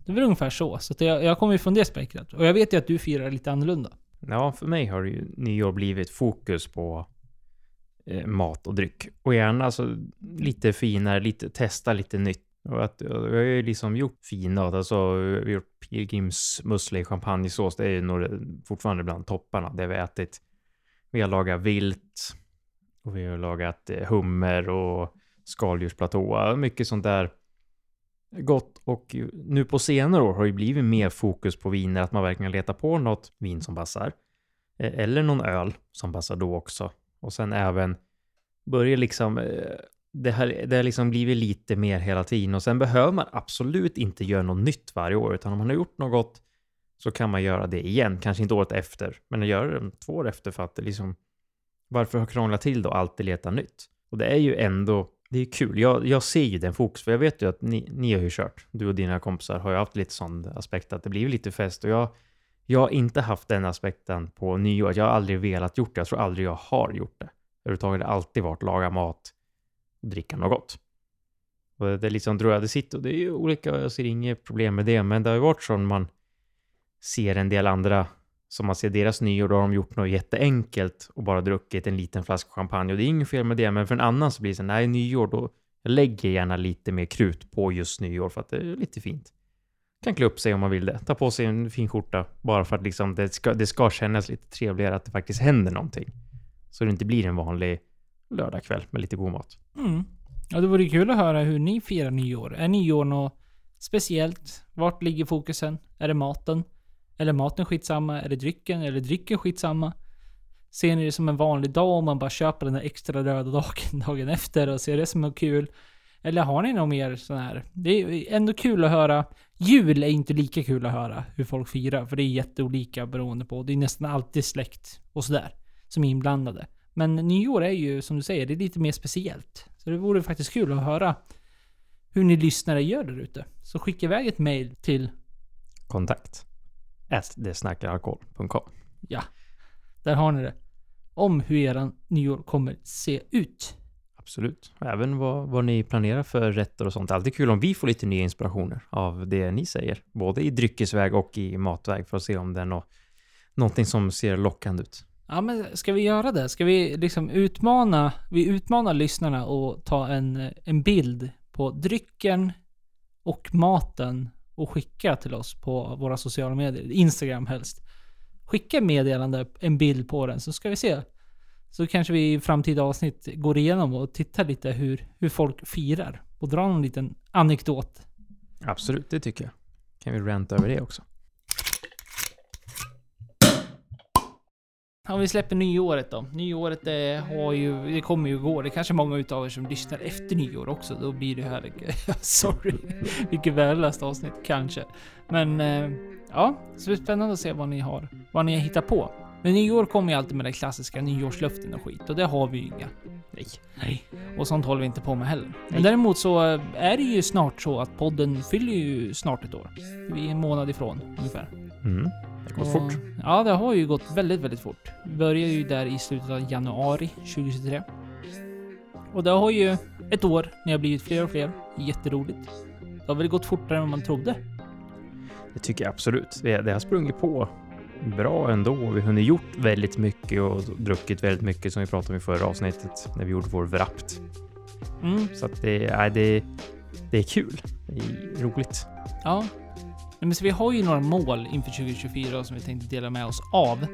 det är väl ungefär så. Så att jag, jag kommer ju från det spektrat. Och jag vet ju att du firar lite annorlunda. Ja, för mig har ju nyår blivit fokus på eh, mat och dryck. Och gärna alltså lite finare, lite, testa lite nytt. Och att, och vi har ju liksom gjort fina, alltså vi har gjort pilgrimsmusslor i champagnesås. Det är ju nog fortfarande bland topparna, det vi ätit. Vi har lagat vilt. Och vi har lagat eh, hummer och skaldjursplatå. Mycket sånt där gott. Och nu på senare år har det blivit mer fokus på viner. Att man verkligen letar på något vin som passar. Eh, eller någon öl som passar då också. Och sen även börjar liksom eh, det har, det har liksom blivit lite mer hela tiden och sen behöver man absolut inte göra något nytt varje år utan om man har gjort något så kan man göra det igen, kanske inte året efter, men att göra det två år efter för att det liksom varför krångla till då alltid leta nytt? Och det är ju ändå, det är kul. Jag, jag ser ju den fokus, för jag vet ju att ni, ni har ju kört, du och dina kompisar har ju haft lite sån aspekt att det blir lite fest och jag, jag har inte haft den aspekten på nyår. Jag har aldrig velat gjort det. Jag tror aldrig jag har gjort det. Överhuvudtaget har det alltid varit laga mat, och dricka något gott. Och det är liksom, tror jag, det sitter, och det är ju olika, jag ser inget problem med det, men det har ju varit så när man ser en del andra, som man ser deras nyår, då har de gjort något jätteenkelt och bara druckit en liten flaska champagne och det är inget fel med det, men för en annan så blir det så nej, nyår då, jag lägger gärna lite mer krut på just nyår för att det är lite fint. Kan klä upp sig om man vill det, ta på sig en fin skjorta bara för att liksom det ska, det ska kännas lite trevligare att det faktiskt händer någonting. Så det inte blir en vanlig lördagkväll med lite god mat. Mm. Ja, det vore kul att höra hur ni firar nyår. Är nyår något speciellt? Vart ligger fokusen? Är det maten? Eller maten skitsamma? Är det drycken? Eller drycken skitsamma? Ser ni det som en vanlig dag om man bara köper den där extra röda dagen dagen efter och ser det som något kul? Eller har ni något mer sån här? Det är ändå kul att höra. Jul är inte lika kul att höra hur folk firar, för det är jätteolika beroende på. Det är nästan alltid släkt och sådär som är inblandade. Men nyår är ju, som du säger, det är lite mer speciellt. Så det vore faktiskt kul att höra hur ni lyssnare gör där ute. Så skicka iväg ett mail till kontakt desnackaralkohol.com Ja, där har ni det. Om hur era nyår kommer se ut. Absolut. Även vad, vad ni planerar för rätter och sånt. Alltid kul om vi får lite nya inspirationer av det ni säger. Både i dryckesväg och i matväg för att se om det är något, någonting som ser lockande ut. Ja men ska vi göra det? Ska vi liksom utmana, vi utmanar lyssnarna och ta en, en bild på drycken och maten och skicka till oss på våra sociala medier, Instagram helst. Skicka meddelande, en bild på den, så ska vi se. Så kanske vi i framtida avsnitt går igenom och tittar lite hur, hur folk firar. Och drar någon liten anekdot. Absolut, det tycker jag. Kan vi ranta över det också. Om vi släpper nyåret då. Nyåret det har ju, det kommer ju gå. Det är kanske många utav er som lyssnar efter nyår också. Då blir det här... Sorry. Vilket värdelöst avsnitt, kanske. Men eh, ja, så det är spännande att se vad ni har, vad ni har hittat på. Men nyår kommer ju alltid med den klassiska nyårslöften och skit och det har vi ju inga. Nej. Nej. Och sånt håller vi inte på med heller. Men däremot så är det ju snart så att podden fyller ju snart ett år. Vi är en månad ifrån ungefär. Mm. Det går fort. Ja, det har ju gått väldigt, väldigt fort. Vi började ju där i slutet av januari 2023. Och det har ju ett år, ni har blivit fler och fler. Jätteroligt. Det har väl gått fortare än man trodde. Det tycker jag absolut. Det, har sprungit på bra ändå. Vi har hunnit gjort väldigt mycket och druckit väldigt mycket som vi pratade om i förra avsnittet när vi gjorde vår Wrapped. Mm. Så att det, nej, det, det är kul. Det är roligt. Ja. Men så vi har ju några mål inför 2024 som vi tänkte dela med oss av.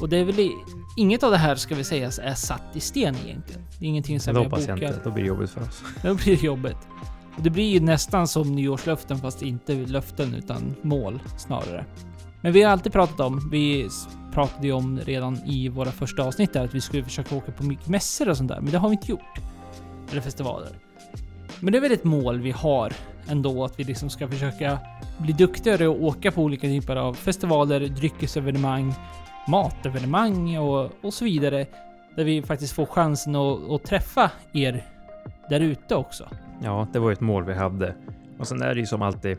Och det är väl i, inget av det här ska vi säga är satt i sten egentligen. Det är ingenting som vi har hoppas jag bokat. inte. Då blir det jobbigt för oss. Då blir det jobbigt. Det blir ju nästan som nyårslöften fast inte löften utan mål snarare. Men vi har alltid pratat om, vi pratade ju om redan i våra första avsnitt där att vi skulle försöka åka på mycket mässor och sånt där, men det har vi inte gjort. Eller festivaler. Men det är väl ett mål vi har ändå, att vi liksom ska försöka bli duktigare och åka på olika typer av festivaler, dryckesevenemang, matevenemang och, och så vidare. Där vi faktiskt får chansen att, att träffa er där ute också. Ja, det var ju ett mål vi hade. Och sen är det ju som alltid...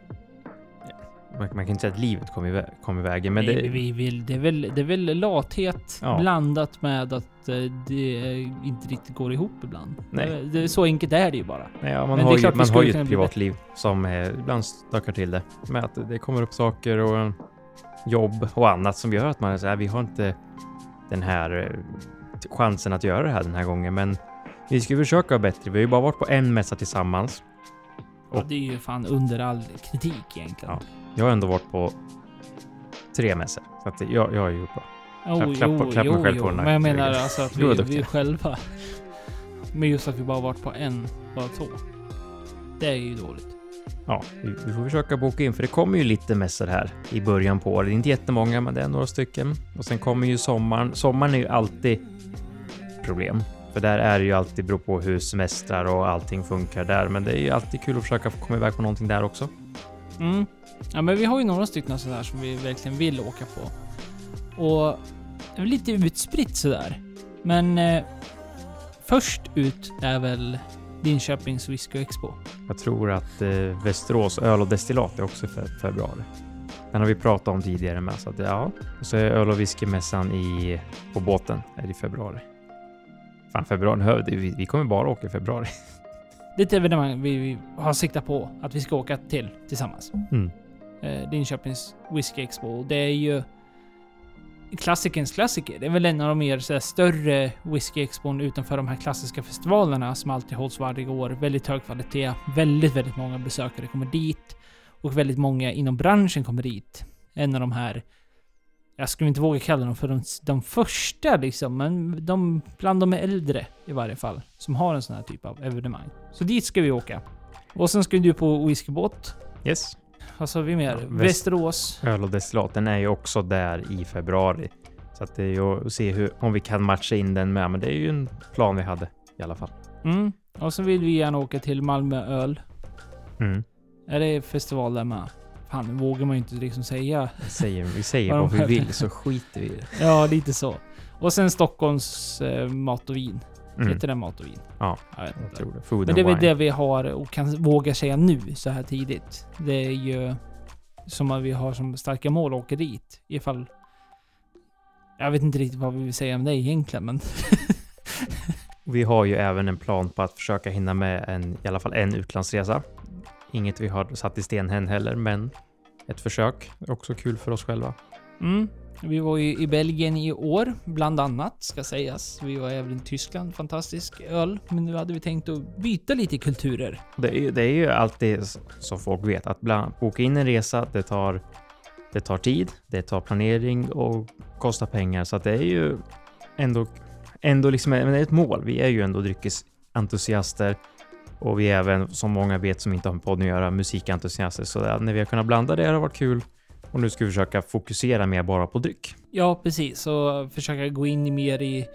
Man, man kan inte säga att livet kom i, kom i vägen, men Nej, det... vi vill, det, är väl, det är väl lathet Ja. blandat med att eh, det inte riktigt går ihop ibland. Nej. Det, så enkelt är det ju bara. Nej, ja, man Men har ju, man har ju ett privatliv som eh, ibland stökar till det. Med att det kommer upp saker och jobb och annat som gör att man säger vi har inte den här eh, chansen att göra det här den här gången. Men vi ska försöka bättre. Vi har ju bara varit på en mässa tillsammans. Ja, Och- det är ju fan under all kritik egentligen. Ja. Jag har ändå varit på tre mässor. Så att jag, jag är ju bra. Jo, Klapp- klapp på- jo, mig själv jo. på den här Men jag menar alltså att vi, vi själva. Men just att vi bara varit på en, bara två. Det är ju dåligt. Ja, vi, vi får försöka boka in för det kommer ju lite mässor här i början på året. Det är inte jättemånga, men det är några stycken. Och sen kommer ju sommaren. Sommaren är ju alltid problem. För där är det ju alltid beror på hur semestrar och allting funkar där. Men det är ju alltid kul att försöka komma iväg på någonting där också. Mm. Ja, men vi har ju några stycken sådär som vi verkligen vill åka på. Och det är lite utspritt sådär. Men eh, först ut är väl Linköpings Whisky Expo. Jag tror att eh, Västerås öl och destillat är också fe- februari. Den har vi pratat om tidigare med. Så att, ja. Och så är öl och whiskymässan i, på båten är i februari. Fan, februari. Vi, vi kommer bara åka i februari. Det är ett evenemang vi, vi har siktat på att vi ska åka till tillsammans. Mm. Eh, Linköpings Whisky Expo. Det är ju klassikerns klassiker. Det är väl en av de mer så här, större whisky-expon utanför de här klassiska festivalerna som alltid hålls varje år. Väldigt hög kvalitet. Väldigt, väldigt många besökare kommer dit. Och väldigt många inom branschen kommer dit. En av de här jag skulle inte våga kalla dem för de, de första liksom, men de bland de äldre i varje fall. Som har en sån här typ av evenemang. Så dit ska vi åka. Och sen ska du på whiskybåt. Yes. Vad sa vi mer? Ja, väst- Västerås. Öl och destillat, den är ju också där i februari. Så att det är ju att se hur, om vi kan matcha in den med. Men det är ju en plan vi hade i alla fall. Mm. Och så vill vi gärna åka till Malmö öl. Mm. Är det festival där med? Fan, nu vågar man ju inte liksom säga. Vi säger, vi säger Vad vad vi vill så skiter vi i det. Ja, lite så. Och sen Stockholms eh, mat och vin. Mm. Heter det mat och vin? Ja, Jag vet jag inte. tror det. Food Men det är väl det vi har och kan våga säga nu så här tidigt. Det är ju som att vi har som starka mål att åka dit. Ifall... Jag vet inte riktigt vad vi vill säga om det egentligen, men... Vi har ju även en plan på att försöka hinna med en, i alla fall en utlandsresa. Inget vi har satt i sten än heller, men ett försök. är Också kul för oss själva. Mm. Vi var ju i Belgien i år, bland annat, ska sägas. Vi var även i Tyskland, fantastisk öl. Men nu hade vi tänkt att byta lite kulturer. Det är, ju- det är ju alltid som folk vet att bland, boka in en resa, det tar, det tar tid, det tar planering och kostar pengar. Så att det är ju ändå, ändå liksom, men det är ett mål. Vi är ju ändå dryckesentusiaster och vi är även, som många vet som inte har med podden att göra, musikentusiaster. Så när vi har kunnat blanda det har det varit kul. Och nu ska vi försöka fokusera mer bara på dryck. Ja, precis. Och försöka gå in mer i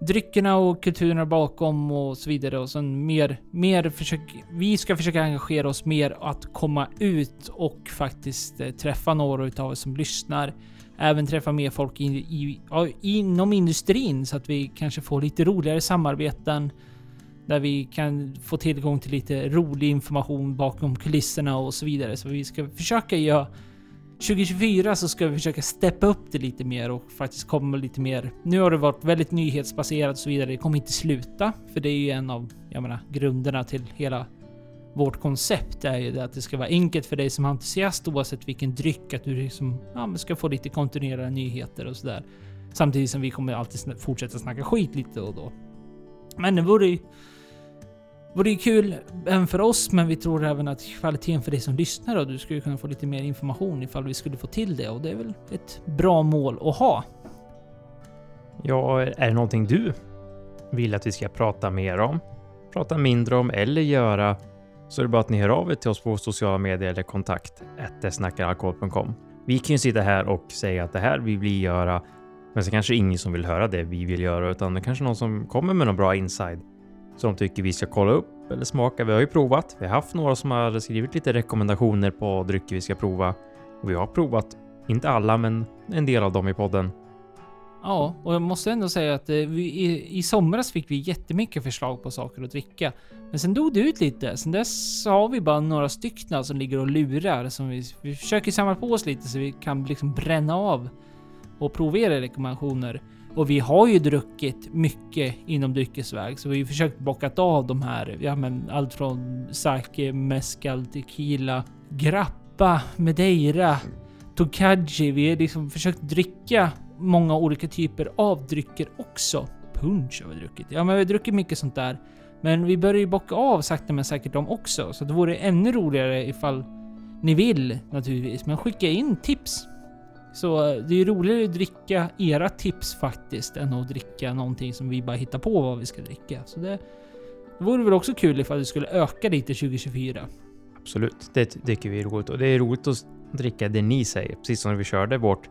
dryckerna och kulturerna bakom och så vidare. Och sen mer, mer försök, vi ska försöka engagera oss mer att komma ut och faktiskt eh, träffa några utav oss som lyssnar. Även träffa mer folk in, i, ja, inom industrin så att vi kanske får lite roligare samarbeten. Där vi kan få tillgång till lite rolig information bakom kulisserna och så vidare. Så vi ska försöka göra 2024 så ska vi försöka steppa upp det lite mer och faktiskt komma lite mer. Nu har det varit väldigt nyhetsbaserat och så vidare. Det kommer inte sluta, för det är ju en av, jag menar, grunderna till hela vårt koncept är ju det att det ska vara enkelt för dig som entusiast oavsett vilken dryck att du liksom, ja, men ska få lite kontinuerliga nyheter och sådär. Samtidigt som vi kommer alltid fortsätta snacka skit lite och då. Men det vore ju vore ju kul även för oss, men vi tror även att kvaliteten för dig som lyssnar och du skulle kunna få lite mer information ifall vi skulle få till det och det är väl ett bra mål att ha. Ja, är det någonting du vill att vi ska prata mer om, prata mindre om eller göra så är det bara att ni hör av er till oss på sociala medier eller kontakt snackaralkohol.com. Vi kan ju sitta här och säga att det här vill vi göra, men så kanske ingen som vill höra det vi vill göra, utan det kanske är någon som kommer med någon bra inside som de tycker vi ska kolla upp eller smaka. Vi har ju provat. Vi har haft några som har skrivit lite rekommendationer på drycker vi ska prova och vi har provat, inte alla, men en del av dem i podden. Ja, och jag måste ändå säga att eh, vi, i, i somras fick vi jättemycket förslag på saker att dricka. Men sen dog det ut lite. Sen dess har vi bara några stycken alltså som ligger och lurar. Som vi, vi försöker samla på oss lite så vi kan liksom bränna av och prova era rekommendationer. Och vi har ju druckit mycket inom dryckesväg, så vi har ju försökt bockat av de här. Ja, men allt från sake, mezcal, tequila, grappa, madeira, tokaji. Vi har liksom försökt dricka många olika typer av drycker också. Punch har vi druckit. Ja, men vi har druckit mycket sånt där. Men vi börjar ju bocka av sakta men säkert dem också, så det vore ännu roligare ifall ni vill naturligtvis. Men skicka in tips. Så eh, det är ju roligare att dricka era tips faktiskt än att dricka någonting som vi bara hittar på vad vi ska dricka. Så det, det vore väl också kul ifall det skulle öka lite 2024. Absolut, det tycker vi är roligt och det är roligt att dricka det ni säger, precis som när vi körde vårt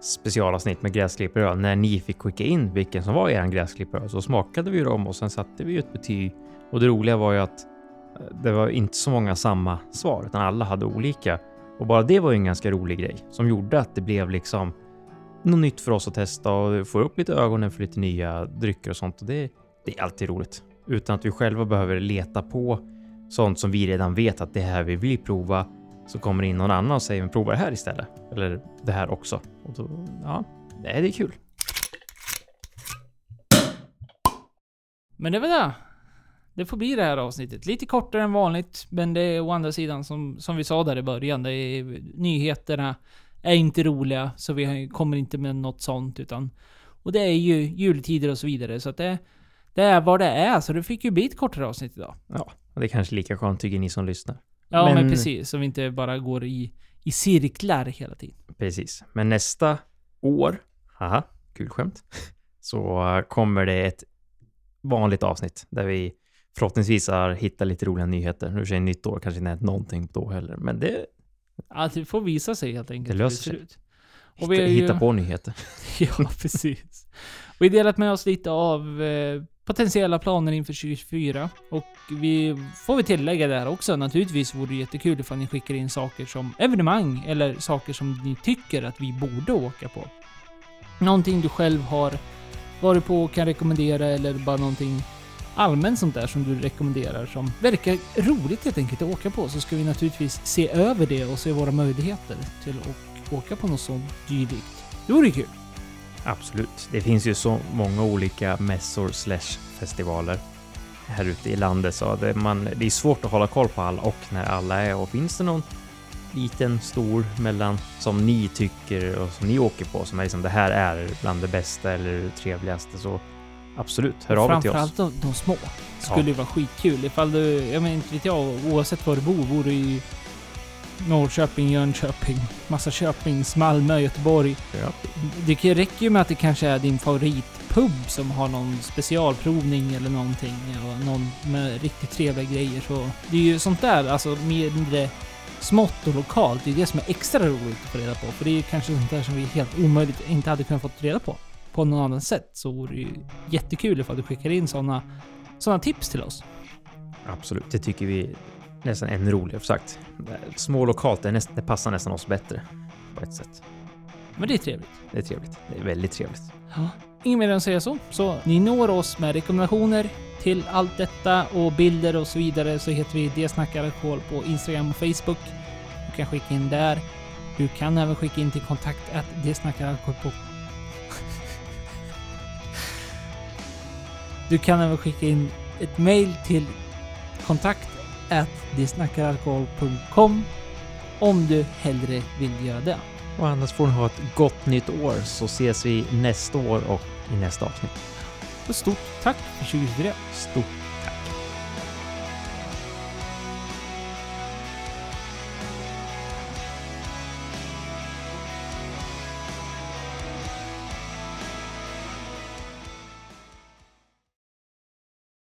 specialavsnitt med gräsklipperöl. När ni fick skicka in vilken som var er gräsklipperöl så smakade vi dem och sen satte vi ett betyg. Och det roliga var ju att eh, det var inte så många samma svar utan alla hade olika. Och bara det var ju en ganska rolig grej som gjorde att det blev liksom något nytt för oss att testa och få upp lite ögonen för lite nya drycker och sånt. Och det, det är alltid roligt utan att vi själva behöver leta på sånt som vi redan vet att det här vi vill prova så kommer in någon annan och säger men prova det här istället. Eller det här också. Och då, ja, det är kul. Men det var det. Det får bli det här avsnittet. Lite kortare än vanligt, men det är å andra sidan som, som vi sa där i början. Det är, nyheterna är inte roliga, så vi kommer inte med något sånt utan... Och det är ju juletider och så vidare, så att det, det är vad det är. Så det fick ju bli ett kortare avsnitt idag. Ja, och det är kanske lika skönt tycker ni som lyssnar. Ja, men, men precis. Så vi inte bara går i, i cirklar hela tiden. Precis. Men nästa år, haha, kul skämt, så kommer det ett vanligt avsnitt där vi förhoppningsvis har hittat lite roliga nyheter. Nu är nytt år, kanske inte hänt någonting då heller, men det... Ja, det får visa sig helt enkelt. Det löser sig. Ut. Och hitta, vi ju... hitta på nyheter. ja, precis. Vi har delat med oss lite av eh, potentiella planer inför 2024. Och vi får vi tillägga där också. Naturligtvis vore det jättekul ifall ni skickar in saker som evenemang eller saker som ni tycker att vi borde åka på. Någonting du själv har varit på och kan rekommendera eller bara någonting allmänt sånt där som du rekommenderar som verkar roligt helt enkelt att åka på så ska vi naturligtvis se över det och se våra möjligheter till att åka på något sånt dylikt. Det vore kul. Absolut. Det finns ju så många olika mässor slash festivaler här ute i landet så det, man, det är svårt att hålla koll på alla och när alla är och finns det någon liten, stor mellan som ni tycker och som ni åker på som är liksom det här är bland det bästa eller trevligaste så absolut, hör av er till oss. Framförallt de, de små. Skulle ju vara skitkul ifall du, jag menar inte vet jag, oavsett var du bor, bor du i Norrköping, Jönköping, massa Köpings, Malmö, Göteborg. Ja. Det räcker ju med att det kanske är din favoritpub som har någon specialprovning eller någonting. Och någon med riktigt trevliga grejer. Så det är ju sånt där, alltså mindre smått och lokalt. Det är det som är extra roligt att få reda på. För det är ju kanske sånt där som vi helt omöjligt inte hade kunnat få reda på. På något annat sätt så vore det ju jättekul ifall du skickar in såna, såna tips till oss. Absolut, det tycker vi nästan ännu roligare. För sagt, små lokalt, det, näst, det passar nästan oss bättre på ett sätt. Men det är trevligt. Det är trevligt. Det är väldigt trevligt. Ja. Inget mer än att säga så. Så ni når oss med rekommendationer till allt detta och bilder och så vidare så heter vi Det snackar alkohol på Instagram och Facebook. Du kan skicka in där. Du kan även skicka in till kontakt att Du kan även skicka in ett mail till kontakt om du hellre vill göra det. Och annars får ni ha ett gott nytt år så ses vi nästa år och i nästa avsnitt. Och stort tack för 2024. Stort